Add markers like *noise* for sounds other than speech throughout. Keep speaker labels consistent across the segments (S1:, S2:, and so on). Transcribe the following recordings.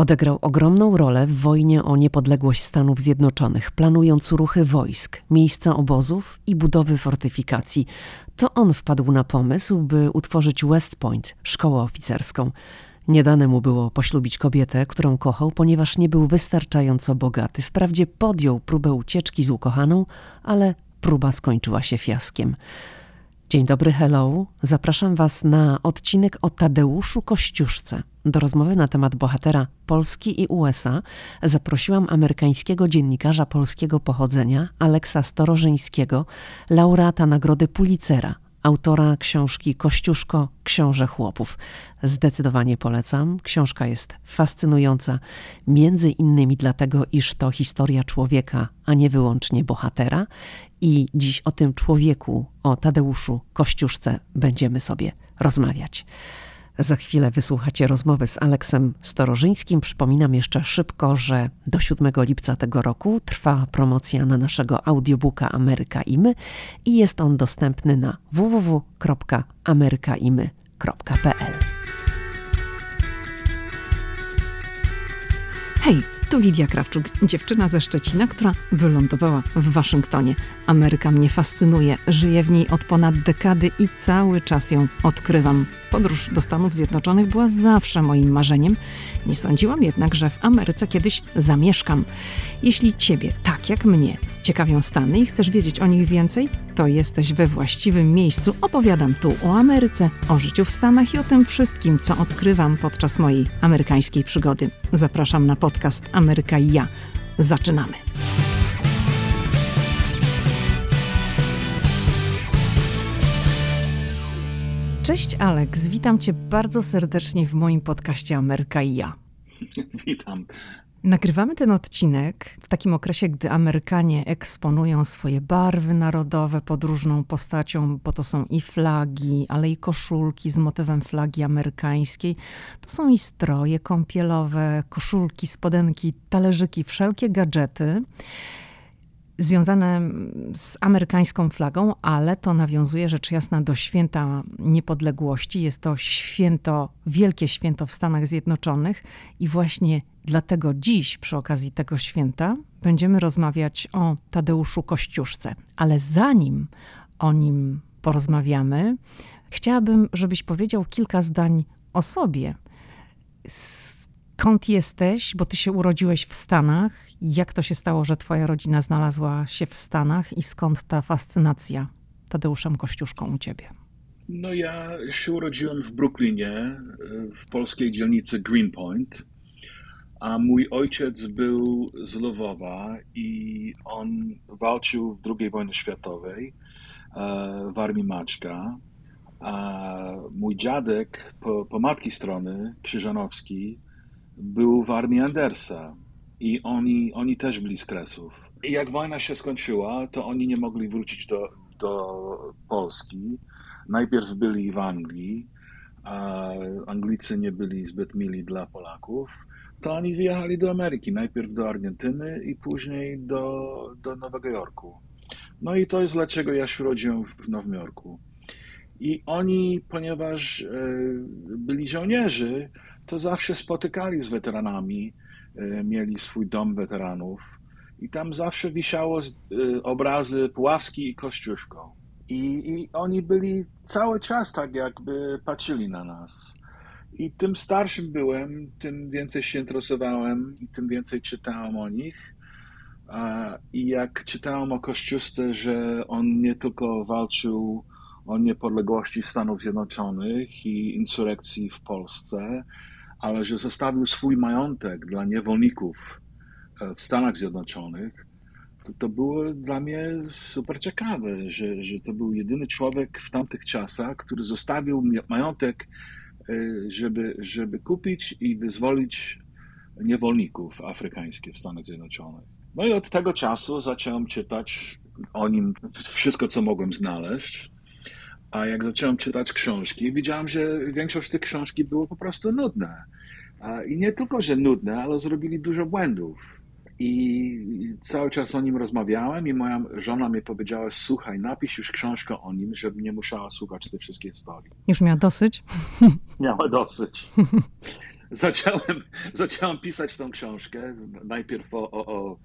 S1: Odegrał ogromną rolę w wojnie o niepodległość Stanów Zjednoczonych, planując ruchy wojsk, miejsca obozów i budowy fortyfikacji. To on wpadł na pomysł, by utworzyć West Point, szkołę oficerską. Nie dane mu było poślubić kobietę, którą kochał, ponieważ nie był wystarczająco bogaty. Wprawdzie podjął próbę ucieczki z ukochaną, ale próba skończyła się fiaskiem. Dzień dobry, hello. Zapraszam Was na odcinek o Tadeuszu Kościuszce. Do rozmowy na temat bohatera Polski i USA zaprosiłam amerykańskiego dziennikarza polskiego pochodzenia Aleksa Storożyńskiego, laureata Nagrody Pulitzera, autora książki Kościuszko Książę Chłopów. Zdecydowanie polecam. Książka jest fascynująca, między innymi dlatego, iż to historia człowieka, a nie wyłącznie bohatera. I dziś o tym człowieku, o Tadeuszu Kościuszce będziemy sobie rozmawiać. Za chwilę wysłuchacie rozmowy z Aleksem Storożyńskim. Przypominam jeszcze szybko, że do 7 lipca tego roku trwa promocja na naszego audiobooka Ameryka i my i jest on dostępny na www.amerykaimy.pl. Hej, tu Lidia Krawczuk, dziewczyna ze Szczecina, która wylądowała w Waszyngtonie. Ameryka mnie fascynuje, żyję w niej od ponad dekady i cały czas ją odkrywam. Podróż do Stanów Zjednoczonych była zawsze moim marzeniem. Nie sądziłam jednak, że w Ameryce kiedyś zamieszkam. Jeśli Ciebie, tak jak mnie, ciekawią Stany i chcesz wiedzieć o nich więcej, to jesteś we właściwym miejscu. Opowiadam tu o Ameryce, o życiu w Stanach i o tym wszystkim, co odkrywam podczas mojej amerykańskiej przygody. Zapraszam na podcast Ameryka i ja. Zaczynamy. Cześć Alex, witam Cię bardzo serdecznie w moim podcaście Ameryka i ja. *laughs*
S2: Witam.
S1: Nagrywamy ten odcinek w takim okresie, gdy Amerykanie eksponują swoje barwy narodowe pod różną postacią, bo to są i flagi, ale i koszulki z motywem flagi amerykańskiej. To są i stroje kąpielowe, koszulki, spodenki, talerzyki, wszelkie gadżety związane z amerykańską flagą, ale to nawiązuje rzecz jasna do święta niepodległości. Jest to święto, wielkie święto w Stanach Zjednoczonych i właśnie dlatego dziś przy okazji tego święta będziemy rozmawiać o Tadeuszu Kościuszce. Ale zanim o nim porozmawiamy, chciałabym, żebyś powiedział kilka zdań o sobie. Skąd jesteś, bo ty się urodziłeś w Stanach jak to się stało, że twoja rodzina znalazła się w Stanach i skąd ta fascynacja Tadeuszem Kościuszką u ciebie?
S2: No ja się urodziłem w Brooklynie, w polskiej dzielnicy Greenpoint, a mój ojciec był z Lwowa i on walczył w II wojnie światowej e, w armii Maczka. A mój dziadek po, po matki strony, Krzyżanowski, był w armii Andersa i oni, oni też byli z Kresów. I jak wojna się skończyła, to oni nie mogli wrócić do, do Polski. Najpierw byli w Anglii, a Anglicy nie byli zbyt mili dla Polaków. To oni wyjechali do Ameryki, najpierw do Argentyny i później do, do Nowego Jorku. No i to jest dlaczego ja się urodziłem w Nowym Jorku. I oni, ponieważ e, byli żołnierzy, to zawsze spotykali z weteranami mieli swój dom weteranów i tam zawsze wisiało e, obrazy Puławski i Kościuszko. I, I oni byli cały czas tak jakby patrzyli na nas. I tym starszym byłem, tym więcej się interesowałem i tym więcej czytałem o nich. I jak czytałem o Kościuszce, że on nie tylko walczył o niepodległości Stanów Zjednoczonych i insurrekcji w Polsce, ale że zostawił swój majątek dla niewolników e, w Stanach Zjednoczonych, to, to było dla mnie super ciekawe, że, że to był jedyny człowiek w tamtych czasach, który zostawił majątek, e, żeby, żeby kupić i wyzwolić niewolników afrykańskich w Stanach Zjednoczonych. No i od tego czasu zacząłem czytać o nim wszystko, co mogłem znaleźć. A jak zacząłem czytać książki, widziałem, że większość tych książki było po prostu nudne. I nie tylko, że nudne, ale zrobili dużo błędów. I cały czas o nim rozmawiałem i moja żona mi powiedziała, słuchaj, napisz już książkę o nim, żeby nie musiała słuchać te wszystkie historii.
S1: Już miała dosyć? *laughs*
S2: Miała dosyć. zacząłem, zacząłem pisać tą książkę, najpierw o, o, o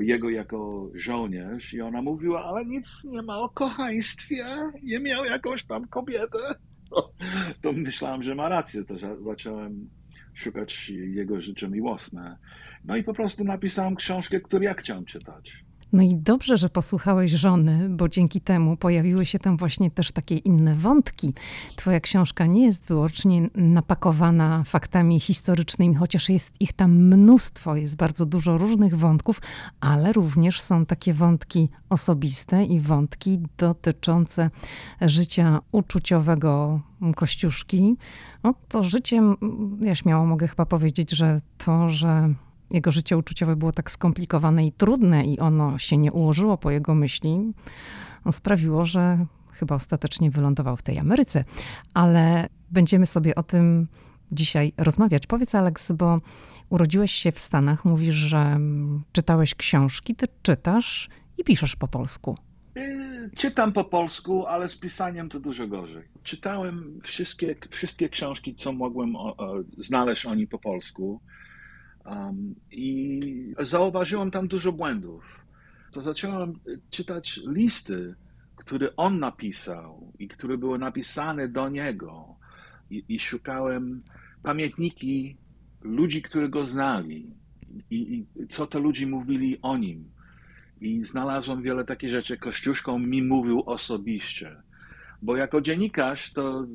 S2: jego jako żołnierz i ona mówiła, ale nic nie ma o kochaństwie, nie miał jakąś tam kobietę. *laughs* To, to myślałem, że ma rację, to zacząłem szukać jego życia miłosne. No i po prostu napisałem książkę, którą ja chciałem czytać.
S3: No i dobrze, że posłuchałeś żony, bo dzięki temu pojawiły się tam właśnie też takie inne wątki. Twoja książka nie jest wyłącznie napakowana faktami historycznymi, chociaż jest ich tam mnóstwo, jest bardzo dużo różnych wątków, ale również są takie wątki osobiste i wątki dotyczące życia uczuciowego Kościuszki. No, to życie, ja śmiało mogę chyba powiedzieć, że to, że jego życie uczuciowe było tak skomplikowane i trudne i ono się nie ułożyło po jego myśli, sprawiło, że chyba ostatecznie wylądował w tej Ameryce. Ale będziemy sobie o tym dzisiaj rozmawiać. Powiedz, Alex, bo urodziłeś się w Stanach, mówisz, że czytałeś książki, ty czytasz i piszesz po polsku.
S2: Y, czytam po polsku, ale z pisaniem to dużo gorzej. Czytałem wszystkie, wszystkie książki, co mogłem o, o, znaleźć oni po polsku. Um, I zauważyłem tam dużo błędów. To zacząłem czytać listy, które on napisał i które były napisane do niego. I, i szukałem pamiętniki ludzi, którzy go znali i, i co te ludzie mówili o nim. I znalazłem wiele takich rzeczy. Kościuszką mi mówił osobiście. Bo jako dziennikarz to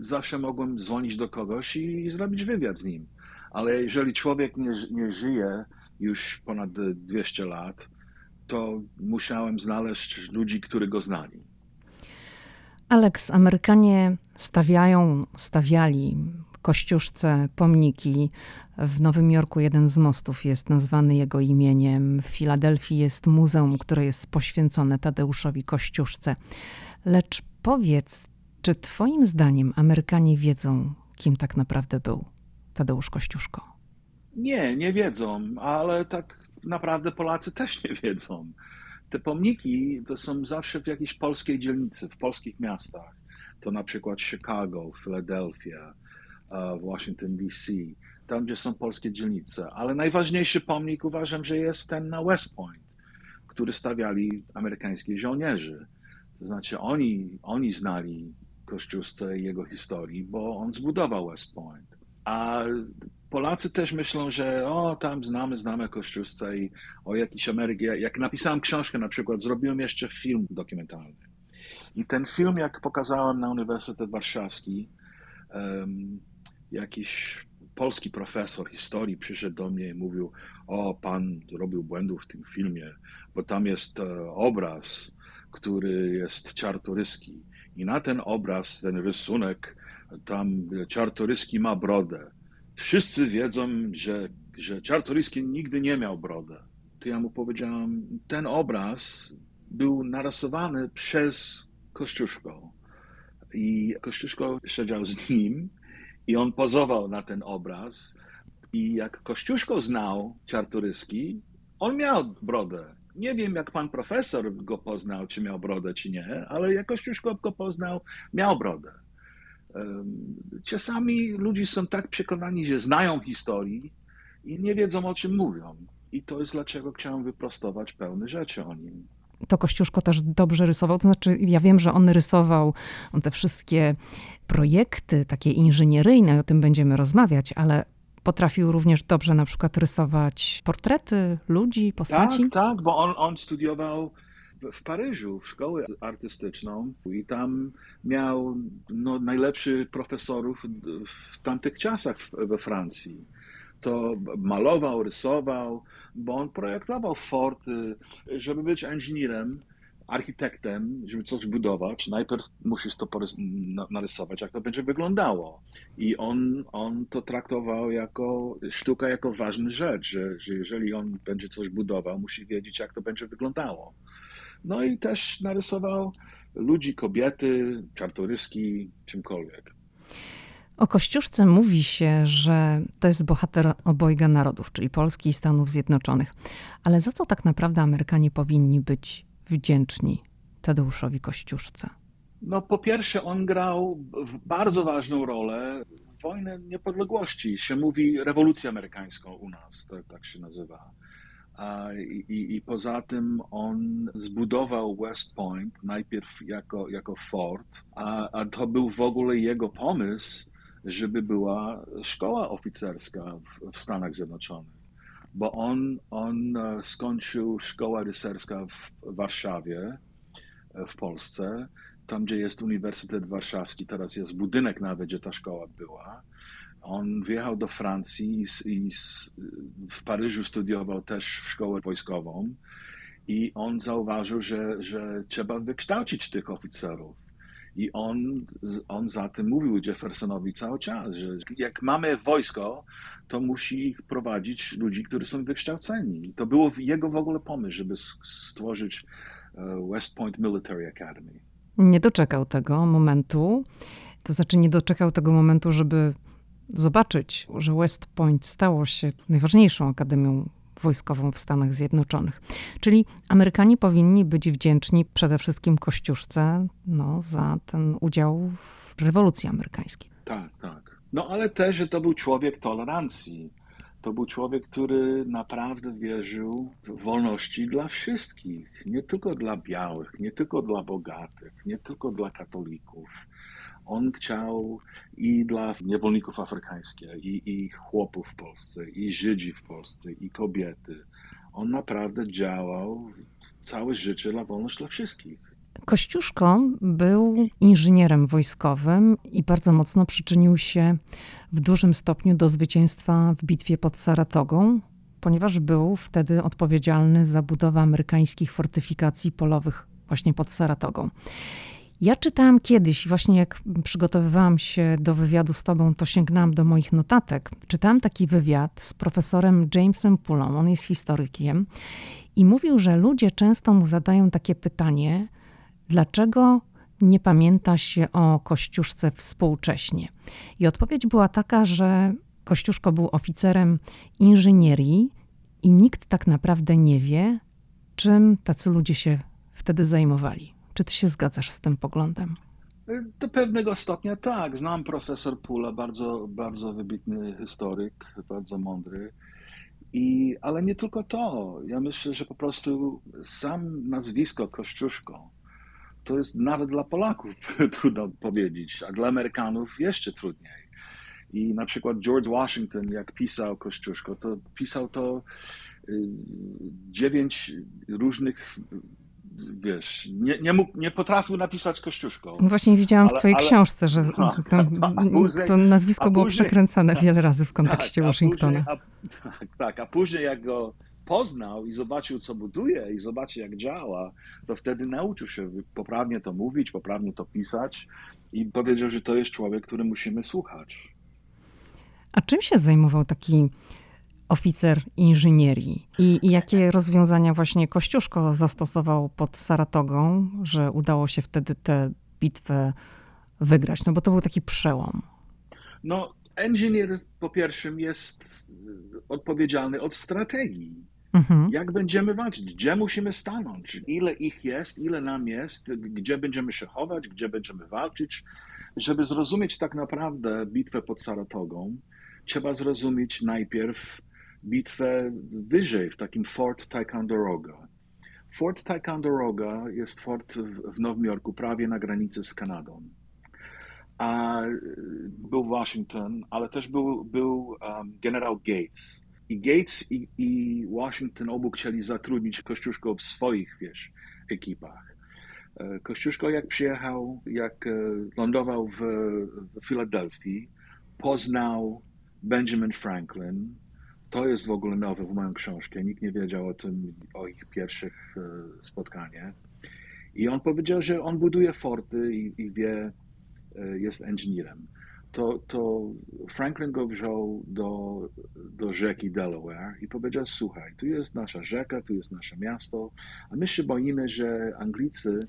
S2: zawsze mogłem dzwonić do kogoś i, i zrobić wywiad z nim ale jeżeli człowiek nie, nie żyje już ponad 200 lat, to musiałem znaleźć ludzi, którzy go znali.
S3: Alex, Amerykanie stawiają, stawiali Kościuszce pomniki. W Nowym Jorku jeden z mostów jest nazwany jego imieniem. W Filadelfii jest muzeum, które jest poświęcone Tadeuszowi Kościuszce. Lecz powiedz, czy Twoim zdaniem Amerykanie wiedzą, kim tak naprawdę był? Tadeusz Kościuszko?
S2: Nie, nie wiedzą, ale tak naprawdę Polacy też nie wiedzą. Te pomniki to są zawsze w jakiejś polskiej dzielnicy, w polskich miastach. To na przykład Chicago, Philadelphia, Washington DC, tam gdzie są polskie dzielnice. Ale najważniejszy pomnik uważam, że jest ten na West Point, który stawiali amerykańskie żołnierze. To znaczy oni, oni znali Kościuszce i jego historii, bo on zbudował West Point. A Polacy też myślą, że o, tam znamy, znamy Kościuszce i o jakiś Amerykę. Jak napisałem książkę na przykład, zrobiłem jeszcze film dokumentalny. I ten film, jak pokazałem na Uniwersytet Warszawski, um, jakiś polski profesor historii przyszedł do mnie i mówił, o, pan robił błędów w tym filmie, bo tam jest e, obraz, który jest czartoryski. I na ten obraz, ten rysunek tam Czartoryski ma brodę. Wszyscy wiedzą, że, że Czartoryski nigdy nie miał brodę. To ja mu powiedziałem, ten obraz był narysowany przez Kościuszko. I Kościuszko siedział z nim i on pozował na ten obraz. I jak Kościuszko znał Czartoryski, on miał brodę. Nie wiem, jak pan profesor go poznał, czy miał brodę, czy nie, ale jak Kościuszko go poznał, miał brodę. Czasami ludzie są tak przekonani, że znają historii i nie wiedzą o czym mówią. I to jest dlaczego chciałem wyprostować pełne rzeczy o nim.
S3: To Kościuszko też dobrze rysował. To znaczy, ja wiem, że on rysował on te wszystkie projekty takie inżynieryjne, o tym będziemy rozmawiać, ale potrafił również dobrze na przykład rysować portrety ludzi, postaci.
S2: Tak, tak, bo on, on studiował w Paryżu, w szkołę artystyczną i tam miał no, najlepszych profesorów w tamtych czasach we Francji. To malował, rysował, bo on projektował forty, żeby być inżynierem, architektem, żeby coś budować, najpierw musisz to narysować, jak to będzie wyglądało. I on, on to traktował jako sztuka, jako ważną rzecz, że, że jeżeli on będzie coś budował, musi wiedzieć, jak to będzie wyglądało. No i też narysował ludzi, kobiety, czartoryski, czymkolwiek.
S3: O Kościuszce mówi się, że to jest bohater obojga narodów, czyli Polski i Stanów Zjednoczonych. Ale za co tak naprawdę Amerykanie powinni być wdzięczni Tadeuszowi Kościuszce?
S2: No po pierwsze on grał bardzo ważną rolę wojnę niepodległości. Się mówi rewolucja amerykańską u nas, to tak się nazywa. I, i, poza tym on zbudował West Point najpierw jako, jako fort, a, a to był w ogóle jego pomysł, żeby była szkoła oficerska w, w Stanach Zjednoczonych. Bo on, on e, skończył szkołę rycerska w Warszawie, e, w Polsce, tam gdzie jest Uniwersytet Warszawski, teraz jest budynek nawet, gdzie ta szkoła była. On wjechał do Francji i, i w Paryżu studiował też w szkołę wojskową i on zauważył, że, że trzeba wykształcić tych oficerów. I on, on za tym mówił Jeffersonowi cały czas, że jak mamy wojsko, to musi prowadzić ludzi, którzy są wykształceni. To było jego w ogóle pomysł, żeby stworzyć e, West Point Military Academy.
S3: Nie doczekał tego momentu, to znaczy nie doczekał tego momentu, żeby zobaczyć, że West Point stało się najważniejszą akademią wojskową w Stanach Zjednoczonych. Czyli Amerykanie powinni być wdzięczni przede wszystkim Kościuszce no, za ten udział w rewolucji amerykańskiej.
S2: Tak, tak. No ale też, że to był człowiek tolerancji. To był człowiek, który naprawdę wierzył w wolności dla wszystkich, nie tylko dla białych, nie tylko dla bogatych, nie tylko dla katolików on chciał i dla niewolników afrykańskich, i, i chłopów w Polsce, i Żydzi w Polsce, i kobiety. On naprawdę działał całe życie dla wolność dla wszystkich.
S3: Kościuszko był inżynierem wojskowym i bardzo mocno przyczynił się w dużym stopniu do zwycięstwa w bitwie pod Saratogą, ponieważ był wtedy odpowiedzialny za budowę amerykańskich fortyfikacji polowych właśnie pod Saratogą. Ja czytałam kiedyś, właśnie jak przygotowywałam się do wywiadu z tobą, to sięgnęłam do moich notatek. Czytałam taki wywiad z profesorem Jamesem Pulą, on jest historykiem, i mówił, że ludzie często mu zadają takie pytanie, dlaczego nie pamięta się o Kościuszce współcześnie. I odpowiedź była taka, że Kościuszko był oficerem inżynierii i nikt tak naprawdę nie wie, czym tacy ludzie się wtedy zajmowali. Czy ty się zgadzasz z tym poglądem?
S2: Do pewnego stopnia tak. Znam profesor Pula, bardzo, bardzo wybitny historyk, bardzo mądry. I, ale nie tylko to. Ja myślę, że po prostu sam nazwisko Kościuszko to jest nawet dla Polaków *laughs* trudno powiedzieć, a dla Amerykanów jeszcze trudniej. I na przykład George Washington, jak pisał Kościuszko, to pisał to y, dziewięć różnych wiesz, nie, nie, mógł, nie potrafił napisać Kościuszko.
S3: No właśnie widziałam ale, w twojej ale, książce, że tak, *laughs* to, to nazwisko było później, przekręcane *laughs* wiele razy w kontekście tak, Waszyngtona.
S2: A później, a, tak, tak, a później jak go poznał i zobaczył, co buduje i zobaczył, jak działa, to wtedy nauczył się poprawnie to mówić, poprawnie to pisać i powiedział, że to jest człowiek, który musimy słuchać.
S3: A czym się zajmował taki oficer inżynierii. I, I, jakie rozwiązania właśnie Kościuszko zastosował pod Saratogą, że udało się wtedy tę bitwę wygrać? No bo to był taki przełom.
S2: No, inżynier po pierwsze jest odpowiedzialny od strategii.
S3: Mhm.
S2: Jak będziemy walczyć? Gdzie musimy stanąć? Ile ich jest? Ile nam jest? Gdzie będziemy się chować? Gdzie będziemy walczyć? Żeby zrozumieć tak naprawdę bitwę pod Saratogą, trzeba zrozumieć najpierw bitwę wyżej, w takim Fort Ticonderoga. Fort Ticonderoga jest fort w Nowym Jorku, prawie na granicy z Kanadą. A był Washington, ale też był, był um, generał Gates. I Gates i, i, Washington obu chcieli zatrudnić Kościuszko w swoich, wiesz, ekipach. E, Kościuszko jak przyjechał, jak e, lądował w, w Filadelfii, poznał Benjamin Franklin, to jest w ogóle nowe w moją książkę. Nikt nie wiedział o tym, o ich pierwszych e, spotkaniach. I on powiedział, że on buduje forty i, i wie, e, jest inżynierem. To, to Franklin go wziął do, do rzeki Delaware i powiedział: Słuchaj, tu jest nasza rzeka, tu jest nasze miasto, a my się boimy, że Anglicy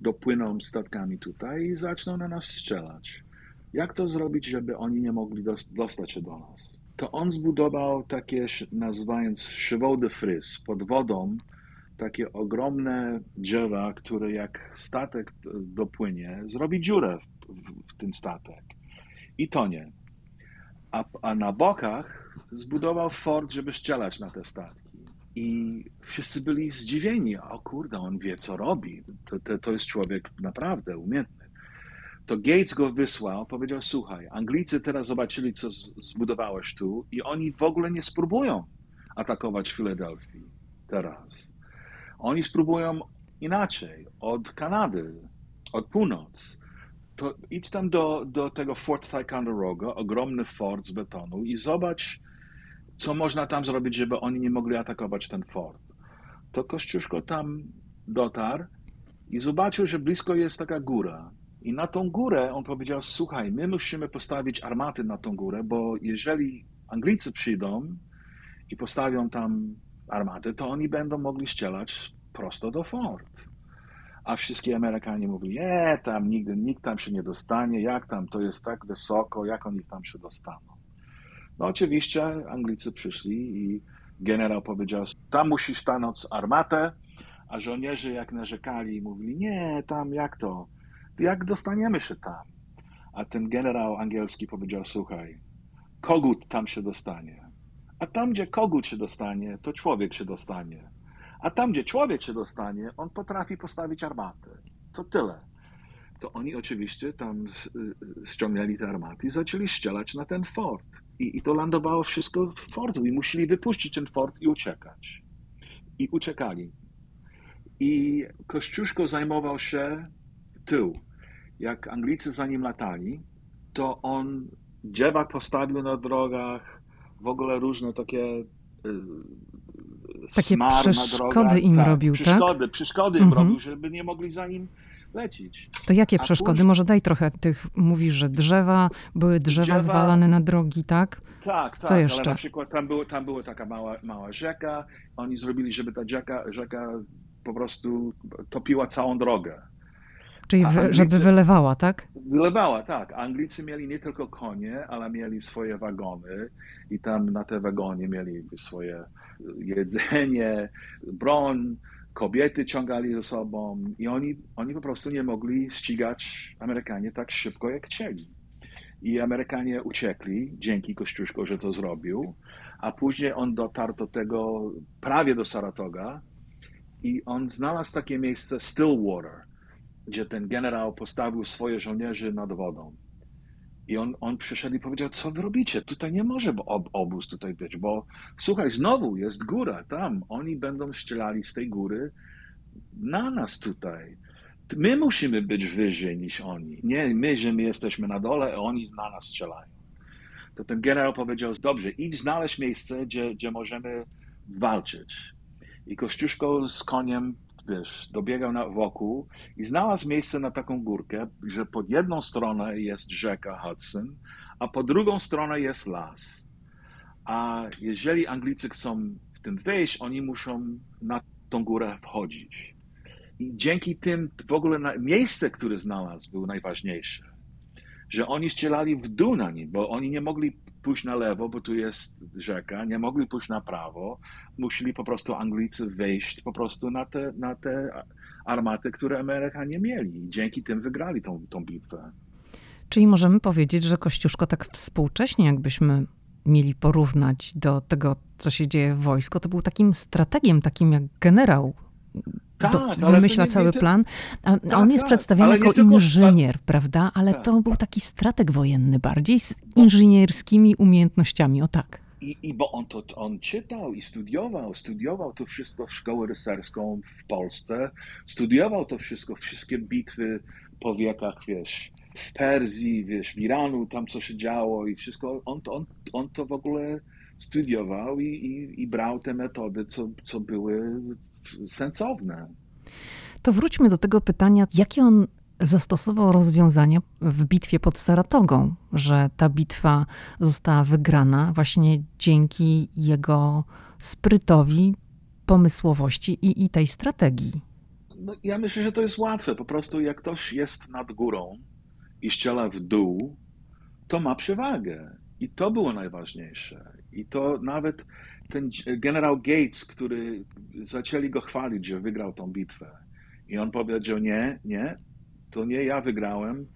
S2: dopłyną statkami tutaj i zaczną na nas strzelać. Jak to zrobić, żeby oni nie mogli dostać się do nas? To on zbudował takie, nazywając chevaux de frise, pod wodą, takie ogromne drzewa, które jak statek dopłynie, zrobi dziurę w, w, w ten statek i tonie. a, a na bokach zbudował fort, żeby strzelać na te statki. I wszyscy byli zdziwieni. O kurde, on wie, co robi. To, to, to jest człowiek naprawdę umiejętny. To Gates go wysłał, powiedział: Słuchaj, Anglicy teraz zobaczyli, co zbudowałeś tu, i oni w ogóle nie spróbują atakować Filadelfii teraz. Oni spróbują inaczej, od Kanady, od północ. To idź tam do, do tego Fort Ticonderoga, ogromny fort z betonu i zobacz, co można tam zrobić, żeby oni nie mogli atakować ten fort. To Kościuszko tam dotarł i zobaczył, że blisko jest taka góra. I na tą górę on powiedział: Słuchaj, my musimy postawić armaty na tą górę, bo jeżeli Anglicy przyjdą i postawią tam armaty, to oni będą mogli strzelać prosto do fort. A wszystkie Amerykanie mówili, nie, tam nigdy, nikt tam się nie dostanie, jak tam, to jest tak wysoko, jak oni tam się dostaną. No oczywiście Anglicy przyszli i generał powiedział, tam musi stanąć armatę, a żołnierze jak narzekali mówili, nie, tam jak to, jak dostaniemy się tam? A ten generał angielski powiedział, słuchaj, kogut tam się dostanie. A tam, gdzie kogut się dostanie, to człowiek się dostanie. A tam, gdzie człowiek się dostanie, on potrafi postawić armatę. To tyle. To oni oczywiście tam y, ściągnęli te armaty i zaczęli strzelać na ten fort. I, I to lądowało wszystko w fortu i musieli wypuścić ten fort i uciekać. I uciekali. I Kościuszko zajmował się tył. Jak Anglicy za nim latali, to on drzewa postawił na drogach, w ogóle różne takie y,
S3: takie przeszkody im
S2: tak,
S3: robił,
S2: przeszkody,
S3: tak?
S2: Przeszkody im mhm. robił, żeby nie mogli za nim lecieć.
S3: To jakie A przeszkody? Później... Może daj trochę tych, mówisz, że drzewa, były drzewa, drzewa... zwalane na drogi, tak?
S2: Tak, tak,
S3: Co jeszcze?
S2: ale na przykład tam, było, tam była taka mała, mała rzeka, oni zrobili, żeby ta rzeka, rzeka po prostu topiła całą drogę.
S3: Czyli Anglicy, żeby wylewała, tak?
S2: Wylewała, tak. Anglicy mieli nie tylko konie, ale mieli swoje wagony i tam na te wagony mieli swoje jedzenie, broń, kobiety ciągali ze sobą i oni, oni po prostu nie mogli ścigać Amerykanie tak szybko, jak chcieli. I Amerykanie uciekli dzięki Kościuszko, że to zrobił, a później on dotarł do tego prawie do Saratoga i on znalazł takie miejsce Stillwater, gdzie ten generał postawił swoje żołnierzy nad wodą. I on, on przyszedł i powiedział, co wy robicie? Tutaj nie może ob, obóz tutaj być, bo słuchaj, znowu jest góra tam. Oni będą strzelali z tej góry na nas tutaj. My musimy być wyżej niż oni. Nie my, że my jesteśmy na dole, a oni na nas strzelają. To ten generał powiedział, dobrze, idź znaleźć miejsce, gdzie, gdzie możemy walczyć. I Kościuszko z koniem wiesz, dobiegał na, wokół i znalazł miejsce na taką górkę, że pod jedną stronę jest rzeka Hudson, a po drugą stronę jest las. A jeżeli Anglicy chcą w tym wejść, oni muszą na tą górę wchodzić. I dzięki tym w ogóle na, miejsce, które znalazł, było najważniejsze. Że oni strzelali w dół na nim, bo oni nie mogli pójść na lewo, bo tu jest rzeka, nie mogli pójść na prawo, musieli po prostu Anglicy wejść po prostu na te, na te armaty, które Amerykanie mieli. Dzięki tym wygrali tą, tą bitwę.
S3: Czyli możemy powiedzieć, że Kościuszko tak współcześnie, jakbyśmy mieli porównać do tego, co się dzieje w wojsku, to był takim strategiem, takim jak generał tak, wymyśla nie, cały nie, plan. A, tak, on jest tak, przedstawiany jako inżynier, tylko... prawda? Ale tak, to był taki stratek wojenny bardziej z inżynierskimi umiejętnościami, o tak.
S2: I, I bo on to on czytał i studiował, studiował to wszystko w szkołę rycerską w Polsce, studiował to wszystko, wszystkie bitwy po wiekach, wiesz, w Persji, wiesz, w Iranu, tam co się działo i wszystko. On to, on, on to w ogóle studiował i, i, i brał te metody, co, co były sensowne.
S3: To wróćmy do tego pytania, jakie on zastosował rozwiązania w bitwie pod Saratogą, że ta bitwa została wygrana właśnie dzięki jego sprytowi, pomysłowości i, i tej strategii.
S2: No, ja myślę, że to jest łatwe. Po prostu jak ktoś jest nad górą i strzela w dół, to ma przewagę. I to było najważniejsze. I to nawet ten generał Gates, który zaczęli go chwalić, że wygrał tą bitwę. I on powiedział, nie, nie, to nie ja wygrałem.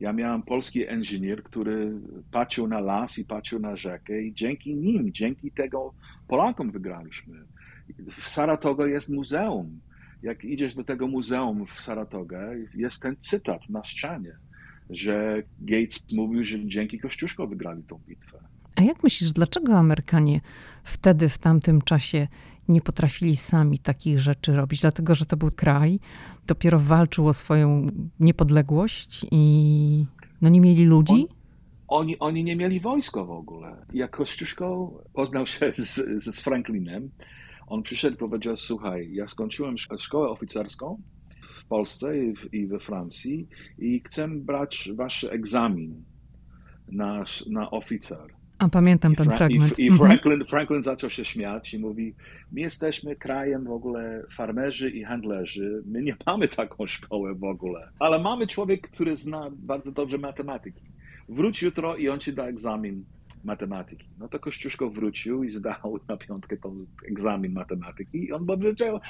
S2: Ja miałem polski inżynier, który patrzył na las i patrzył na rzekę i dzięki nim, dzięki tego Polakom wygraliśmy. W Saratoga jest muzeum. Jak idziesz do tego muzeum w Saratoga, jest ten cytat na ścianie, że Gates mówił, że dzięki Kościuszko wygrali tą bitwę.
S3: A jak myślisz, dlaczego Amerykanie wtedy, w tamtym czasie nie potrafili sami takich rzeczy robić? Dlatego, że to był kraj, dopiero walczył o swoją niepodległość i no nie mieli ludzi?
S2: On, oni, oni nie mieli wojska w ogóle. Jak Kościuszko poznał się z, z Franklinem, on przyszedł i powiedział, słuchaj, ja skończyłem szkołę oficerską w Polsce i, w, i we Francji i chcę brać wasz egzamin na, na oficer.
S3: A pamiętam ten
S2: Fra-
S3: fragment.
S2: I, i
S3: Mhm.
S2: Franklin, Franklin zaczął się śmiać i mówi: My jesteśmy krajem w ogóle farmerzy i handlerzy. My nie mamy taką szkołę w ogóle. Ale mamy człowiek, który zna bardzo dobrze matematyki. Wróć jutro i on ci da egzamin matematyki. No to Kościuszko wrócił i zdał *laughs* na piątkę ten egzamin matematyki i on powiedział,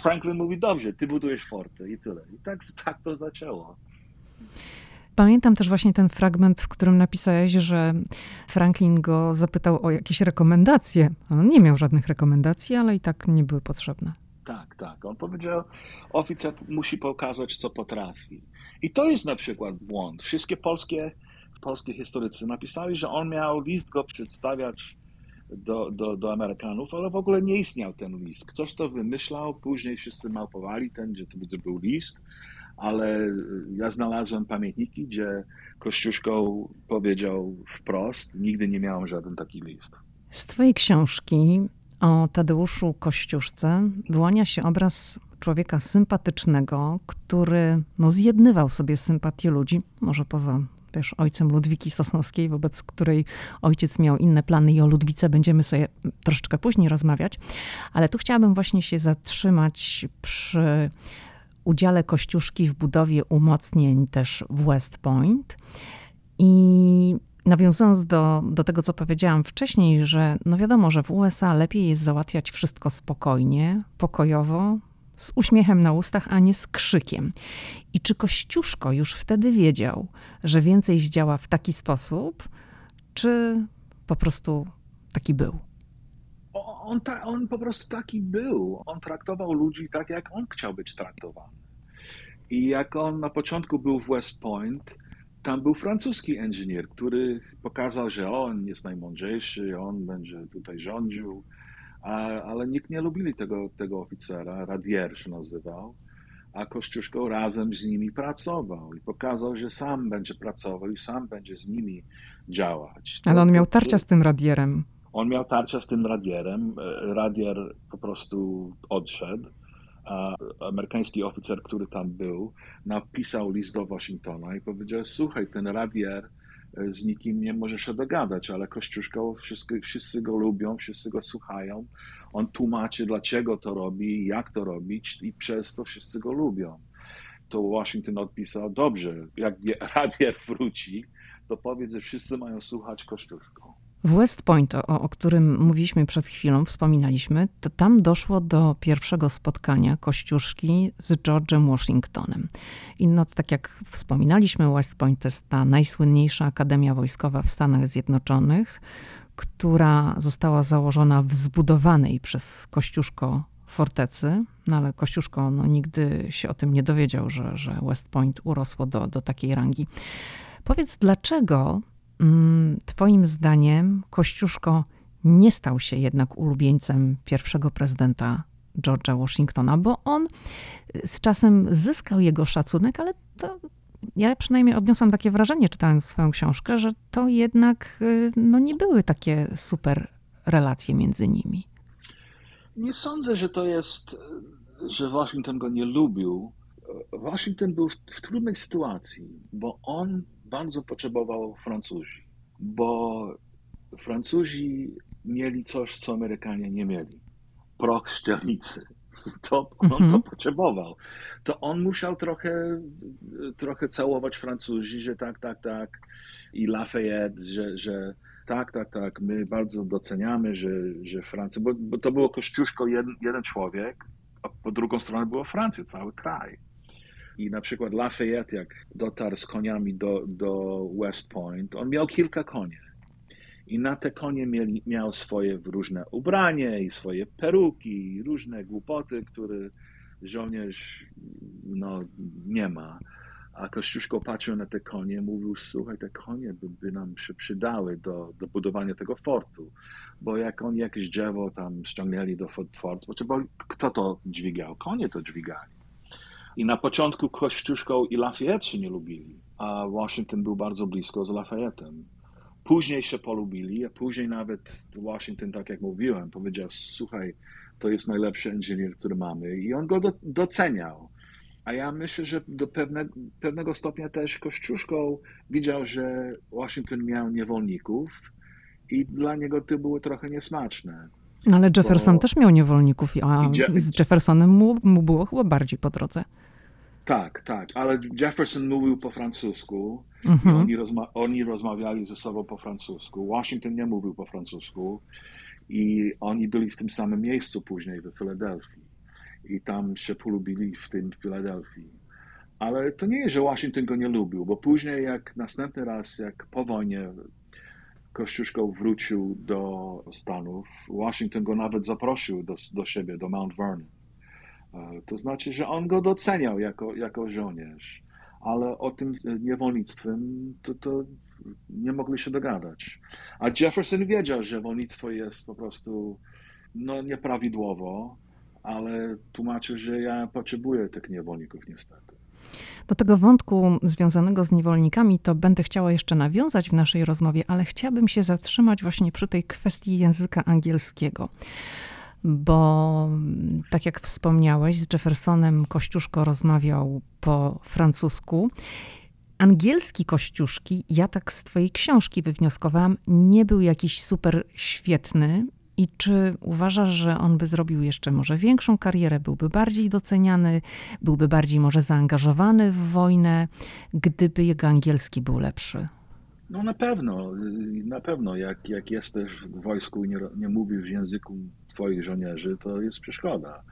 S2: Franklin mówi, dobrze, ty budujesz forty i tyle. I tak, tak to zaczęło.
S3: Pamiętam też właśnie ten fragment, w którym napisałeś, że Franklin go zapytał o jakieś rekomendacje. On nie miał żadnych rekomendacji, ale i tak nie były potrzebne.
S2: Tak, tak. On powiedział, oficer musi pokazać, co potrafi. I to jest na przykład błąd. Wszystkie polskie, polskie historycy napisali, że on miał list go przedstawiać do, do, do Amerykanów, ale w ogóle nie istniał ten list. Ktoś to wymyślał, później wszyscy małpowali ten, że to był list, ale ja znalazłem pamiętniki, gdzie Kościuszko powiedział wprost, nigdy nie miałem żaden taki list.
S3: Z twojej książki o Tadeuszu Kościuszce wyłania się obraz człowieka sympatycznego, który no, zjednywał sobie sympatię ludzi, może poza wiesz, ojcem Ludwiki Sosnowskiej, wobec której ojciec miał inne plany i o Ludwice będziemy sobie troszeczkę później rozmawiać, ale tu chciałabym właśnie się zatrzymać przy udziale Kościuszki w budowie umocnień też w West Point i Nawiązując do, do tego, co powiedziałam wcześniej, że no wiadomo, że w USA lepiej jest załatwiać wszystko spokojnie, pokojowo, z uśmiechem na ustach, a nie z krzykiem. I czy Kościuszko już wtedy wiedział, że więcej zdziała w taki sposób, czy po prostu taki był?
S2: On, ta, on po prostu taki był. On traktował ludzi tak, jak on chciał być traktowany. I jak on na początku był w West Point, tam był francuski inżynier, który pokazał, że on jest najmądrzejszy, on będzie tutaj rządził, a, ale nikt nie lubili tego, tego oficera, Radier się nazywał, a Kościuszko razem z nimi pracował i pokazał, że sam będzie pracował i sam będzie z nimi działać.
S3: Ale on miał tarcia z tym radierem.
S2: On miał tarcia z tym radierem, radier po prostu odszedł a amerykański oficer, który tam był, napisał list do Waszyngtona i powiedział, słuchaj, ten radier z nikim nie może się dogadać, ale Kościuszko, wszyscy, wszyscy go lubią, wszyscy go słuchają. On tłumaczy, dlaczego to robi, jak to robić i przez to wszyscy go lubią. To Washington odpisał, dobrze, jak *laughs* radier wróci, to powiedz, że wszyscy mają słuchać Kościuszko.
S3: W West Point, o, o, którym mówiliśmy przed chwilą, wspominaliśmy, to tam doszło do pierwszego spotkania Kościuszki z George'em Washingtonem. I no, tak jak wspominaliśmy, West Point to jest ta najsłynniejsza akademia wojskowa w Stanach Zjednoczonych, która została założona w zbudowanej przez Kościuszko fortecy, no ale Kościuszko no, nigdy się o tym nie dowiedział, że, że West Point urosło do, do takiej rangi. Powiedz, dlaczego Twoim zdaniem Kościuszko nie stał się jednak ulubieńcem pierwszego prezydenta George'a Washingtona, bo on z czasem zyskał jego szacunek, ale to ja przynajmniej odniosłam takie wrażenie, czytając swoją książkę, że to jednak no, nie były takie super relacje między nimi.
S2: Nie sądzę, że to jest, że Waszyngton go nie lubił. Waszyngton był w, w trudnej sytuacji, bo on bardzo potrzebował Francuzi, bo Francuzi mieli coś, co Amerykanie nie mieli. Proch szczelnicy. *laughs* To on mhm. to potrzebował. To on musiał trochę, trochę całować Francuzi, że tak, tak, tak. I Lafayette, że, że tak, tak, tak. My bardzo doceniamy, że, że Francja, bo, bo to było Kościuszko jeden, jeden człowiek, a po drugą stronę była Francja, cały kraj. I na przykład Lafayette, jak dotarł z koniami do, do West Point, on miał kilka konie. I na te konie mieli, miał swoje różne ubranie i swoje peruki, i różne głupoty, które żołnierz no, nie ma. A Kościuszko patrzył na te konie, mówił, słuchaj, te konie by, by nam się przydały do, do budowania tego fortu, bo jak oni jakieś drzewo tam ściągnęli do fortu, bo kto to dźwigał? Konie to dźwigali. I na początku Kościuszko i Lafayette się nie lubili, a Washington był bardzo blisko z Lafayette'em. Później się polubili, a później nawet Washington, tak jak mówiłem, powiedział, słuchaj, to jest najlepszy inżynier, który mamy i on go do, doceniał. A ja myślę, że do pewne, pewnego stopnia też Kościuszko widział, że Washington miał niewolników i dla niego to było trochę niesmaczne.
S3: No ale Jefferson też miał niewolników, a z Jeffersonem mu, mu było chyba bardziej po drodze.
S2: Tak, tak, ale Jefferson mówił po francusku. Mhm. Oni, rozma oni rozmawiali ze sobą po francusku. Washington nie mówił po francusku i oni byli w tym samym miejscu później w Filadelfii. I tam się polubili w tym Filadelfii. Ale to nie jest, że Washington go nie lubił, bo później, jak następny raz, jak po wojnie Kościuszko wrócił do Stanów, Washington go nawet zaprosił do, do siebie, do Mount Vernon. E, to znaczy, że on go doceniał jako, jako żołnierz, ale o tym niewolnictwem to, to nie mogli się dogadać. A Jefferson wiedział, że wolnictwo jest po prostu no, nieprawidłowo, ale tłumaczył, że ja potrzebuję tych niewolników niestety.
S3: Do tego wątku związanego z niewolnikami to będę chciała jeszcze nawiązać w naszej rozmowie, ale chciałabym się zatrzymać właśnie przy tej kwestii języka angielskiego. Bo tak jak wspomniałeś, z Jeffersonem Kościuszko rozmawiał po francusku. Angielski Kościuszki, ja tak z twojej książki wywnioskowałam, nie był jakiś super świetny, i czy uważasz, że on by zrobił jeszcze może większą karierę, byłby bardziej doceniany, byłby bardziej może zaangażowany w wojnę, gdyby jego angielski był lepszy?
S2: No na pewno, na pewno. Jak, jak jesteś w wojsku i nie, nie mówisz w języku twoich żołnierzy, to jest przeszkoda.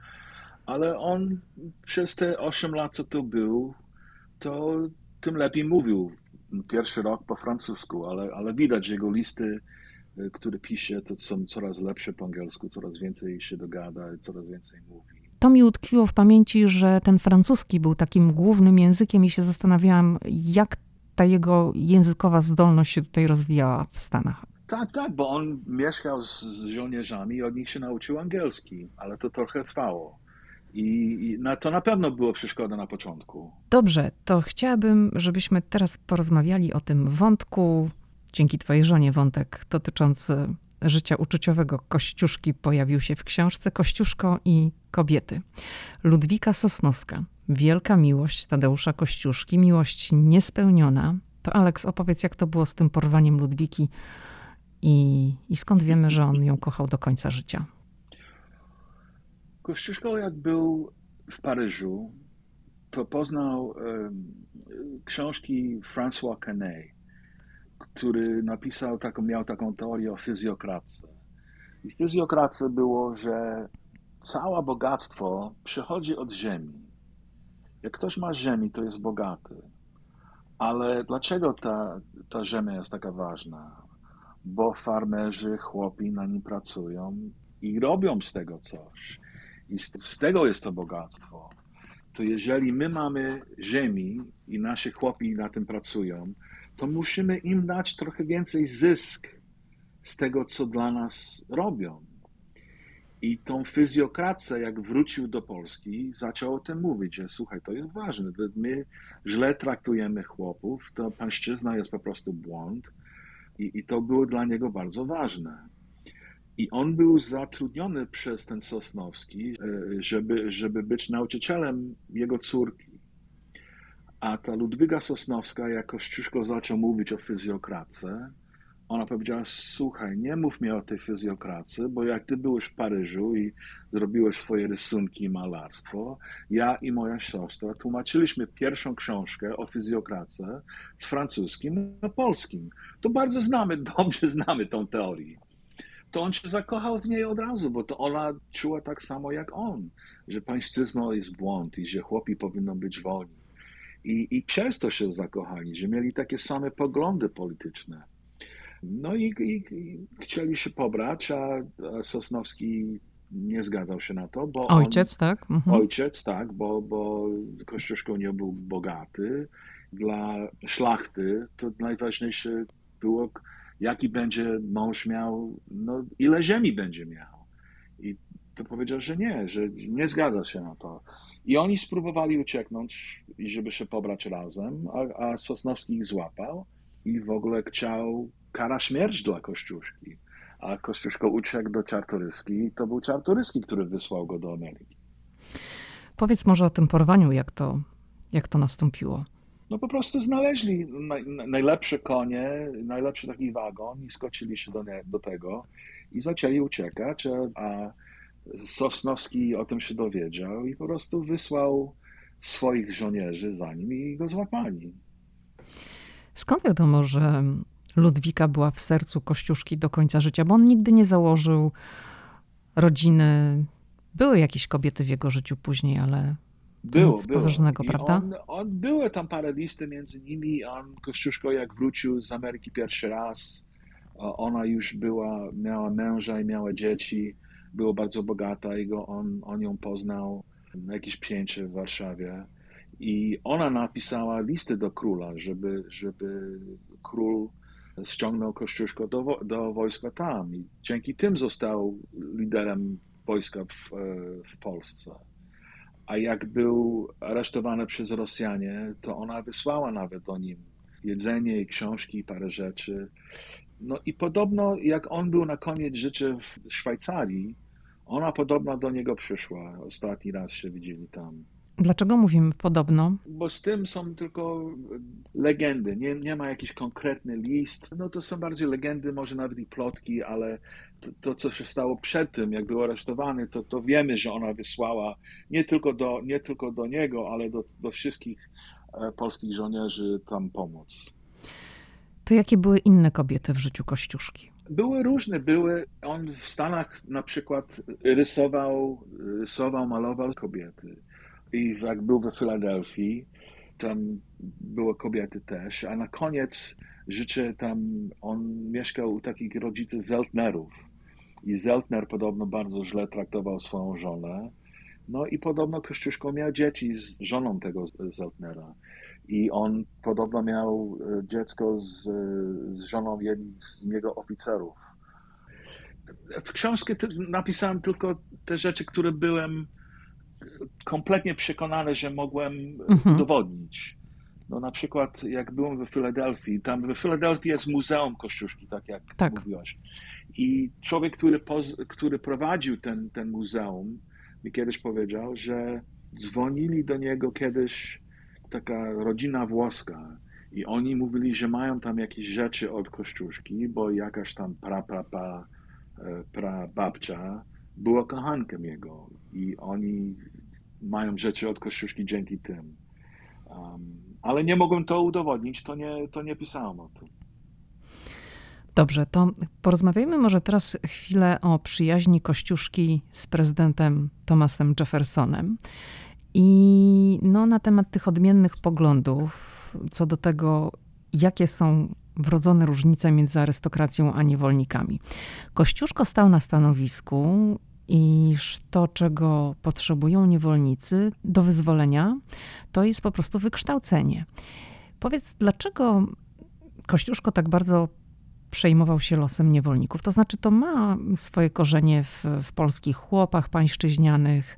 S2: Ale on przez te 8 lat, co tu był, to tym lepiej mówił. Pierwszy rok po francusku, ale, ale widać, że jego listy Y, które pisze, to są coraz lepsze po angielsku, coraz więcej się dogada coraz więcej mówi.
S3: To mi utkwiło w pamięci, że ten francuski był takim głównym językiem i się zastanawiałam, jak ta jego językowa zdolność się tutaj rozwijała w Stanach.
S2: Tak, tak, bo on mieszkał z, z żołnierzami i od nich się nauczył angielski, ale to trochę trwało. I, I na to na pewno było przeszkoda na początku.
S3: Dobrze, to chciałabym, żebyśmy teraz porozmawiali o tym wątku Dzięki twojej żonie wątek dotyczący życia uczuciowego Kościuszki pojawił się w książce Kościuszko i kobiety. Ludwika Sosnowska. Wielka miłość Tadeusza Kościuszki, miłość niespełniona. To Aleks, opowiedz, jak to było z tym porwaniem Ludwiki i, i skąd wiemy, że on ją kochał do końca życia?
S2: Kościuszko, jak był w Paryżu, to poznał um, książki François Canet który napisał taką, miał taką teorię o fizjokracji. I fizjokracji było, że całe bogactwo przychodzi od ziemi. Jak ktoś ma ziemi, to jest bogaty. Ale dlaczego ta, ta ziemia jest taka ważna? Bo farmerzy, chłopi na nim pracują i robią z tego coś. I z, z tego jest to bogactwo. To jeżeli my mamy ziemi i nasi chłopi na tym pracują, to musimy im dać trochę więcej zysk z tego, co dla nas robią. I tą fizjokrację, jak wrócił do Polski, zaczął o tym mówić, że słuchaj, to jest ważne, my źle traktujemy chłopów, to pańszczyzna jest po prostu błąd i, i to było dla niego bardzo ważne. I on był zatrudniony przez ten Sosnowski, e, żeby, żeby być nauczycielem jego córki. A ta Ludwiga Sosnowska, jak Kościuszko zaczął mówić o fizjokracji, ona powiedziała, słuchaj, nie mów mi o tej fizjokracji, bo jak ty byłeś w Paryżu i zrobiłeś swoje rysunki i malarstwo, ja i moja siostra tłumaczyliśmy pierwszą książkę o fizjokracji z francuskim na polskim. To bardzo znamy, *laughs* dobrze znamy tą teorię. To on się zakochał w niej od razu, bo to ona czuła tak samo jak on, że pańszczyzna jest błąd i że chłopi powinno być wolni I, I przez to się zakochali, że mieli takie same poglądy polityczne. No i, i, i chcieli się pobrać, a, a Sosnowski nie zgadzał się na to, bo
S3: Ojciec,
S2: on,
S3: tak? Mhm.
S2: Ojciec, tak, bo, bo Kościuszko nie był bogaty. Dla szlachty to najważniejsze było, jaki będzie mąż miał, no ile ziemi będzie miał. I to powiedział, że nie, że nie zgadza się na to. I oni spróbowali ucieknąć, żeby się pobrać razem, a, a Sosnowski ich złapał i w ogóle chciał kara śmierć dla Kościuszki. A Kościuszko uciekł do Czartoryski i to był Czartoryski, który wysłał go do Ameryki.
S3: Powiedz może o tym porwaniu, jak to, jak to nastąpiło.
S2: No po prostu znaleźli naj, najlepsze konie, najlepszy taki wagon i skoczyli się do, nie, do tego i zaczęli uciekać, a Sosnowski o tym się dowiedział i po prostu wysłał swoich żołnierzy za nim i go złapali.
S3: Skąd wiadomo, że Ludwika była w sercu Kościuszki do końca życia? Bo on nigdy nie założył rodziny. Były jakieś kobiety w jego życiu później, ale
S2: Było,
S3: nic
S2: było.
S3: poważnego,
S2: I
S3: prawda?
S2: On, on, były tam parę listy między nimi. On, Kościuszko, jak wrócił z Ameryki pierwszy raz, ona już była, miała męża i miała dzieci, była bardzo bogata i go, on, on ją poznał na jakieś pięcie w Warszawie. I ona napisała listy do króla, żeby, żeby król ściągnął Kościuszko do, do wojska tam. I dzięki tym został liderem wojska w, w Polsce. A jak był aresztowany przez Rosjanie, to ona wysłała nawet do nim jedzenie i książki parę rzeczy. No i podobno jak on był na koniec życia w Szwajcarii, ona podobno do niego przyszła. Ostatni raz się widzieli tam.
S3: Dlaczego mówimy podobno?
S2: Bo z tym są tylko legendy, nie, nie ma jakiś konkretny list. No to są bardziej legendy, może nawet i plotki, ale to, to co się stało przed tym, jak był aresztowany, to, to wiemy, że ona wysłała nie tylko do, nie tylko do niego, ale do, do wszystkich e, polskich żołnierzy tam pomóc.
S3: To jakie były inne kobiety w życiu Kościuszki?
S2: Były różne, były, on w Stanach na przykład rysował, rysował, malował kobiety. I jak był we Filadelfii, tam były kobiety też, a na koniec życia tam on mieszkał u takich rodziców Zeltnerów. I Zeltner podobno bardzo źle traktował swoją żonę. No i podobno Kościuszko miał dzieci z żoną tego Zeltnera. I on podobno miał e, dziecko z, z żoną jednym z jego oficerów. W książce napisałem tylko te rzeczy, które byłem kompletnie przekonany, że mogłem
S3: Mhm.
S2: udowodnić. No na przykład jak byłem w Filadelfii, tam w Filadelfii jest Muzeum Kościuszki, tak jak
S3: Tak.
S2: mówiłaś. I człowiek, który, poz, który prowadził ten, ten muzeum, mi kiedyś powiedział, że dzwonili do niego kiedyś taka rodzina włoska i oni mówili, że mają tam jakieś rzeczy od Kościuszki, bo jakaś tam pra, pra, pra, była kochankiem jego i oni mają rzeczy od Kościuszki dzięki tym. Um, ale nie mogłem to udowodnić, to nie, to nie pisałem o tym.
S3: Dobrze, to porozmawiajmy może teraz chwilę o przyjaźni Kościuszki z prezydentem Thomasem Jeffersonem i no, na temat tych odmiennych poglądów co do tego, jakie są wrodzone różnice między arystokracją a niewolnikami. Kościuszko stał na stanowisku, iż to, czego potrzebują niewolnicy do wyzwolenia, to jest po prostu wykształcenie. Powiedz, dlaczego Kościuszko tak bardzo przejmował się losem niewolników. To znaczy, to ma swoje korzenie w, w polskich chłopach pańszczyźnianych,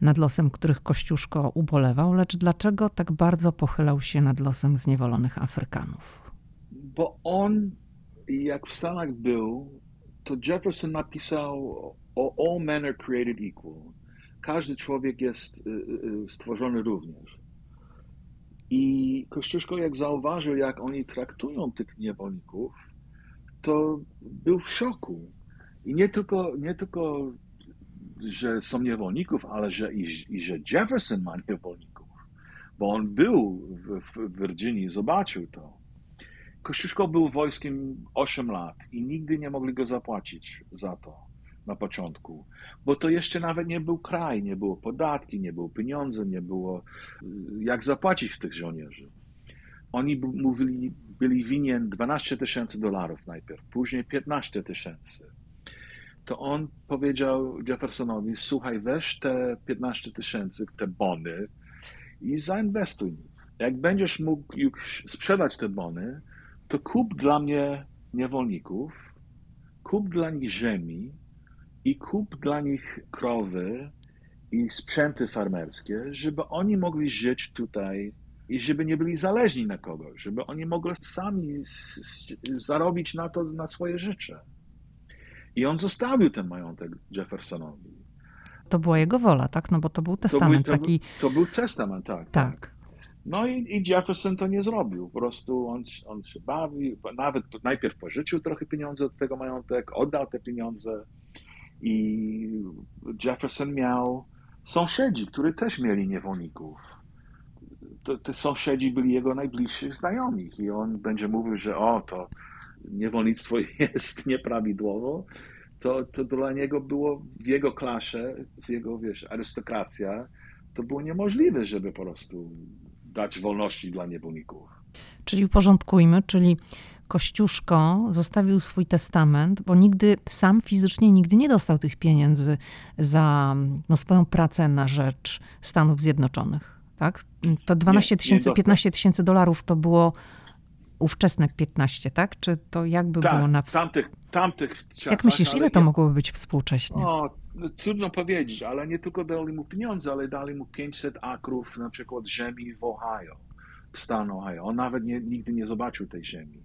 S3: nad losem których Kościuszko ubolewał, lecz dlaczego tak bardzo pochylał się nad losem zniewolonych Afrykanów?
S2: Bo on, jak w Stanach był, to Jefferson napisał o all men are created equal. Każdy człowiek jest y, y, stworzony również. I Kościuszko, jak zauważył, jak oni traktują tych niewolników, to był w szoku. I nie tylko, nie tylko że są niewolników, ale że i, i że Jefferson ma niewolników, bo on był w, w Virginii, zobaczył to. Kościuszko był wojskiem 8 lat i nigdy nie mogli go zapłacić za to. na początku, bo to jeszcze nawet nie był kraj, nie było podatki, nie było pieniędzy, nie było y, jak zapłacić tych żołnierzy. Oni mówili, byli winien 12 tysięcy dolarów najpierw, później 15 tysięcy. To on powiedział Jeffersonowi, słuchaj, weź te 15 tysięcy, te bony i zainwestuj. Jak będziesz mógł już sprzedać te bony, to kup dla mnie niewolników, kup dla nich ziemi i kup dla nich krowy i sprzęty farmerskie, żeby oni mogli żyć tutaj i żeby nie byli zależni na kogoś, żeby oni mogli sami zarobić na to, na swoje życie. I on zostawił ten majątek Jeffersonowi.
S3: To była jego wola, tak? No bo to był testament
S2: to był, to
S3: taki.
S2: Był, to był testament, tak.
S3: Tak. tak.
S2: No i, i, Jefferson to nie zrobił. Po prostu on, on się bawił, nawet najpierw pożyczył trochę pieniędzy od tego majątek, oddał te pieniądze i Jefferson miał sąsiedzi, którzy też mieli niewolników. To, te sąsiedzi byli jego najbliższych znajomych i on będzie mówił, że o, to niewolnictwo *laughs* jest nieprawidłowo, to, to dla niego było w jego klasie, w jego, wiesz, arystokracja, to było niemożliwe, żeby po prostu dać wolności dla niewolników.
S3: Czyli uporządkujmy, czyli Kościuszko zostawił swój testament, bo nigdy sam fizycznie nigdy nie dostał tych pieniędzy za no, swoją pracę na rzecz Stanów Zjednoczonych. Tak? To 12 tysięcy, 15 tysięcy dolarów to było ówczesne 15, tak? Czy to jakby
S2: tak,
S3: było na
S2: w tamtych, tamtych czasach.
S3: Jak myślisz, ile to mogłoby być współcześnie?
S2: O, no, trudno powiedzieć, ale nie tylko dali mu pieniądze, ale dali mu 500 akrów na przykład ziemi w Ohio, w stanie Ohio. On nawet nie, nigdy nie zobaczył tej ziemi.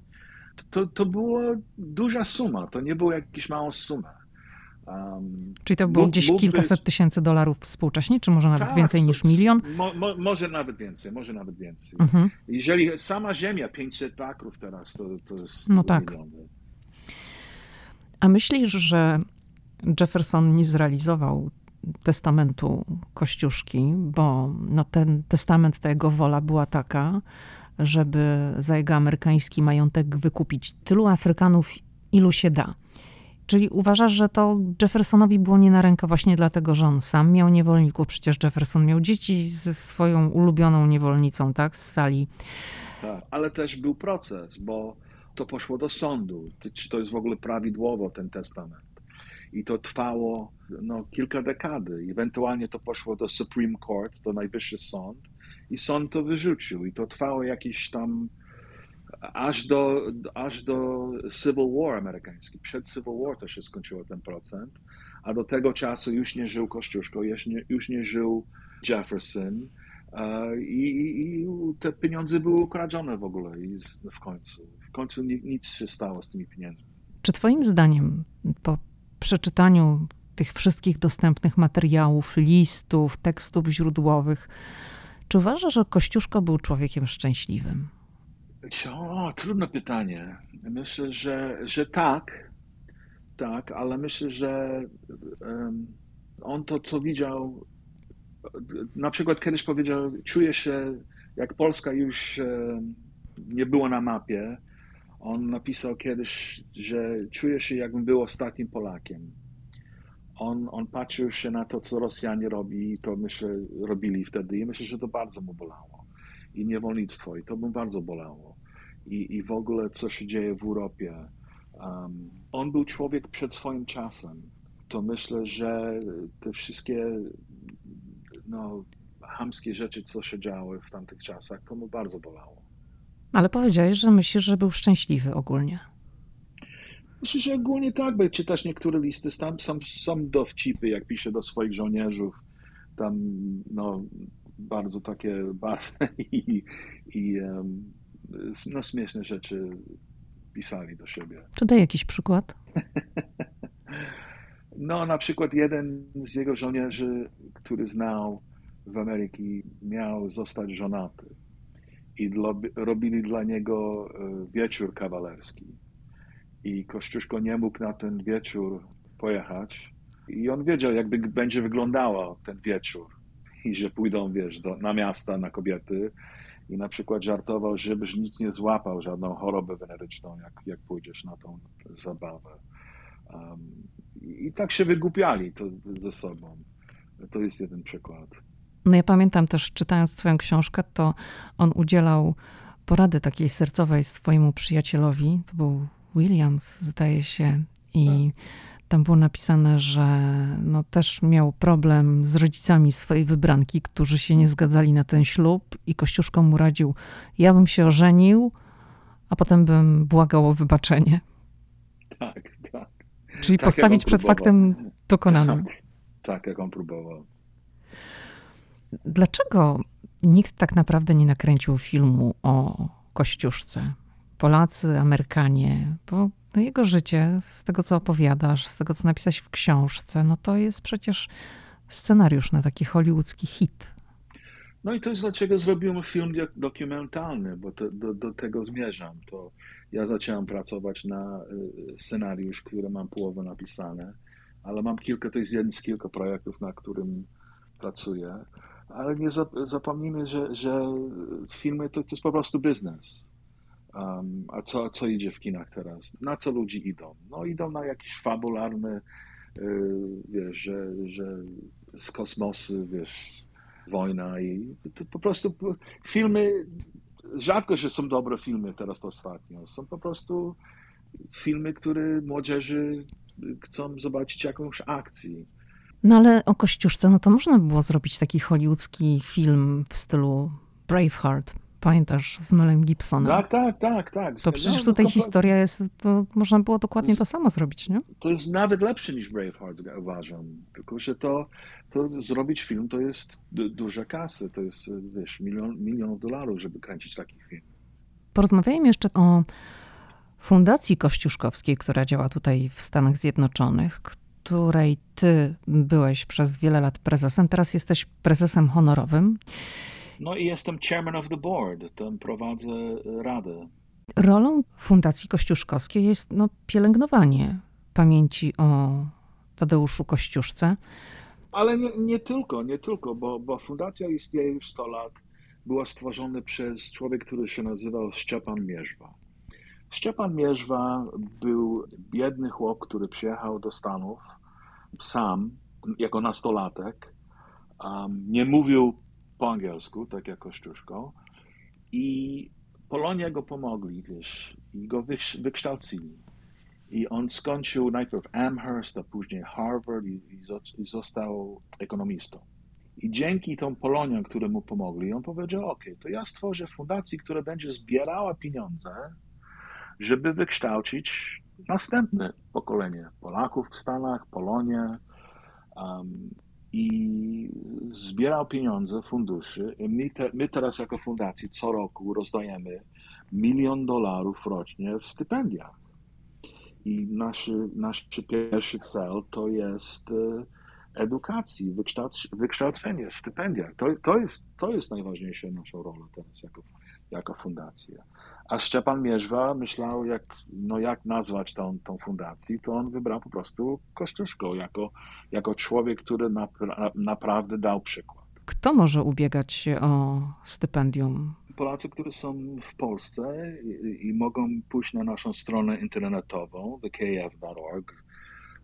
S2: To, to była duża suma, to nie była jakaś mała suma.
S3: Um, Czyli to było gdzieś kilkaset być... tysięcy dolarów współcześnie, czy może nawet tak, więcej niż milion?
S2: Mo, mo, może nawet więcej, może nawet więcej. Mhm. Jeżeli sama ziemia 500 akrów teraz, to, to jest no tak. miliony.
S3: A myślisz, że Jefferson nie zrealizował testamentu Kościuszki, bo no ten testament, ta jego wola była taka, żeby za jego amerykański majątek wykupić tylu Afrykanów, ilu się da. Czyli uważasz, że to Jeffersonowi było nie na rękę właśnie dlatego, że on sam miał niewolników. Przecież Jefferson miał dzieci ze swoją ulubioną niewolnicą, tak, z sali.
S2: Tak, ale też był proces, bo to poszło do sądu. Czy to jest w ogóle prawidłowo ten testament? I to trwało no, kilka dekady. Ewentualnie to poszło do Supreme Court, do Najwyższy Sąd i sąd to wyrzucił. I to trwało jakieś tam aż do, aż do Civil War amerykański. Przed Civil War to się skończyło ten procent, a do tego czasu już nie żył Kościuszko, już nie, już nie żył Jefferson i, i, te pieniądze były ukradzione w ogóle i w końcu. W końcu nic się stało z tymi pieniędzmi.
S3: Czy twoim zdaniem po przeczytaniu tych wszystkich dostępnych materiałów, listów, tekstów źródłowych, czy uważasz, że Kościuszko był człowiekiem szczęśliwym?
S2: O, trudne pytanie. Myślę, że, że tak, tak, ale myślę, że on to, co widział, na przykład kiedyś powiedział, czuje się, jak Polska już nie było na mapie, on napisał kiedyś, że czuje się, jakbym był ostatnim Polakiem. On, on patrzył się na to, co Rosjanie robi, to myślę, robili wtedy i myślę, że to bardzo mu bolało. I niewolnictwo, i to mu bardzo bolało. I, i w ogóle, co się dzieje w Europie. Um, on był człowiek przed swoim czasem. To myślę, że te wszystkie no, hamskie rzeczy, co się działy w tamtych czasach, to mu bardzo bolało.
S3: Ale powiedziałeś, że myślisz, że był szczęśliwy ogólnie.
S2: Myślę, że ogólnie tak, bo czytasz niektóre listy, tam są, są dowcipy, jak pisze do swoich żołnierzów, tam no, bardzo takie *laughs* barwne i, i um, no, śmieszne rzeczy pisali do siebie. *laughs*
S3: To daj jakiś przykład.
S2: no, na przykład jeden z jego żołnierzy, który znał w Ameryce, miał zostać żonaty i dla, robili dla niego e, wieczór kawalerski. I Kościuszko nie mógł na ten wieczór pojechać. I on wiedział, jakby będzie wyglądał ten wieczór. I że pójdą, wiesz, do, na miasta, na kobiety. I na przykład żartował, żebyś nic nie złapał, żadną chorobę weneryczną, jak, jak pójdziesz na tą zabawę. Um, i tak się wygłupiali to ze sobą. To jest jeden przykład.
S3: No ja pamiętam też, czytając twoją książkę, to on udzielał porady takiej sercowej swojemu przyjacielowi. To był Williams, zdaje się. I tak. Tam było napisane, że no też miał problem z rodzicami swojej wybranki, którzy się nie zgadzali na ten ślub i Kościuszko mu radził, ja bym się ożenił, a potem bym błagał o wybaczenie.
S2: Tak, tak.
S3: Czyli tak postawić przed faktem dokonanym.
S2: Tak, tak, jak on próbował.
S3: Dlaczego nikt tak naprawdę nie nakręcił filmu o Kościuszce? Polacy, Amerykanie, bo no jego życie, z tego co opowiadasz, z tego co napisałeś w książce, no to jest przecież scenariusz na taki hollywoodzki hit.
S2: No i to jest dlaczego zrobiłem film dokumentalny, bo to, do, do, tego zmierzam. To ja zacząłem pracować na y, scenariusz, który mam połowę napisane, ale mam kilka, to jest jeden z kilku projektów, na którym pracuję. Ale nie zapomnijmy, że, że filmy to, to jest po prostu biznes. Um, a co, co idzie w kinach teraz? Na co ludzie idą? No idą na jakieś fabularne, yy, wiesz, że, że z kosmosu, wiesz, wojna i to, to po prostu filmy, rzadko, że są dobre filmy teraz ostatnio. Są po prostu filmy, które młodzieży chcą zobaczyć jakąś akcję.
S3: No ale o Kościuszce, no to można by było zrobić taki hollywoodzki film w stylu Braveheart. Pamiętasz, z Melem Gibsonem.
S2: Tak, tak, tak, tak.
S3: To przecież tutaj no, historia jest, to można było dokładnie to samo zrobić, nie?
S2: To jest nawet lepsze niż Braveheart, uważam. Tylko, że to, to zrobić film to jest duża kasy, to jest, wiesz, milion, milionów dolarów, żeby kręcić taki film.
S3: Porozmawiajmy jeszcze o Fundacji Kościuszkowskiej, która działa tutaj w Stanach Zjednoczonych, której ty byłeś przez wiele lat prezesem, teraz jesteś prezesem honorowym.
S2: No i jestem chairman of the board, tam prowadzę radę.
S3: Rolą Fundacji Kościuszkowskiej jest no, pielęgnowanie pamięci o Tadeuszu Kościuszce.
S2: Ale nie, nie tylko, nie tylko, bo, bo fundacja istnieje już 100 lat. Była stworzona przez człowieka, który się nazywał Szczepan Mierzwa. Szczepan Mierzwa był biedny chłop, który przyjechał do Stanów sam, jako nastolatek. Um, nie mówił po angielsku, tak jak Kościuszko. I Polonia go pomogli, wiesz, i go wykształcili. I on skończył najpierw Amherst, a później Harvard i, i został ekonomistą. I dzięki tą Poloniom, które mu pomogli, on powiedział, ok, to ja stworzę fundację, która będzie zbierała pieniądze, żeby wykształcić następne pokolenie Polaków w Stanach, Polonię, um, i zbierał pieniądze, funduszy. My, te, my teraz jako fundacji co roku rozdajemy milion dolarów rocznie w stypendiach. I nasz, nasz pierwszy cel to jest e, edukacji, wykształc, wykształcenie, stypendia. To, to, jest, to jest najważniejsza nasza rola teraz jako, jako fundacja. A Szczepan Mierzwa myślał, jak, no jak nazwać tą, tą fundację, to on wybrał po prostu Kościuszko jako, jako człowiek, który napra naprawdę dał przykład.
S3: Kto może ubiegać się o stypendium?
S2: Polacy, którzy są w Polsce i, i mogą pójść na naszą stronę internetową, thekf.org.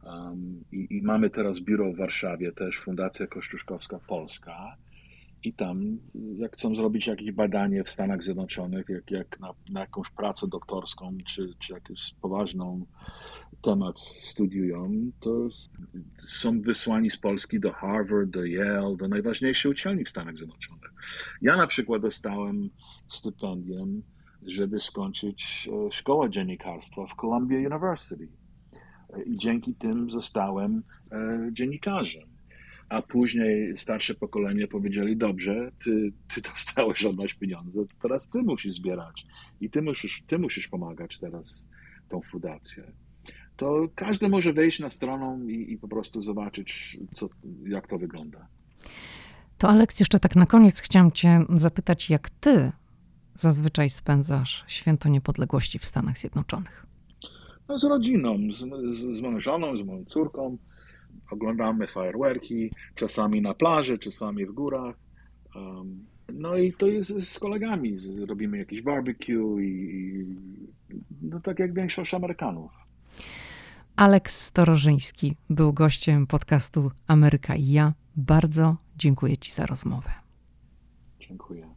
S2: Um, i, I mamy teraz biuro w Warszawie, też Fundacja Kościuszkowska Polska i tam, jak chcą zrobić jakieś badanie w Stanach Zjednoczonych, jak, jak na, na jakąś pracę doktorską, czy, czy jakiś poważną temat studiują, to są wysłani z Polski do Harvard, do Yale, do najważniejszej uczelni w Stanach Zjednoczonych. Ja na przykład dostałem stypendium, żeby skończyć e, szkołę dziennikarstwa w Columbia University. I dzięki tym zostałem e, dziennikarzem a później starsze pokolenie powiedzieli, dobrze, ty, ty dostałeś od nas pieniądze, teraz ty musisz zbierać i ty musisz, ty musisz pomagać teraz tą fundację. To każdy może wejść na stronę i, i po prostu zobaczyć, co, jak to wygląda.
S3: To Aleks, jeszcze tak na koniec chciałam cię zapytać, jak ty zazwyczaj spędzasz święto niepodległości w Stanach Zjednoczonych?
S2: No, z rodziną, z, z, z moją żoną, z moją córką oglądamy fajerwerki, czasami na plaży, czasami w górach. Um, no i to jest z kolegami, robimy jakieś barbecue i, i no tak jak większość Amerykanów.
S3: Aleks Storożyński był gościem podcastu Ameryka i ja. Bardzo dziękuję Ci za rozmowę.
S2: Dziękuję.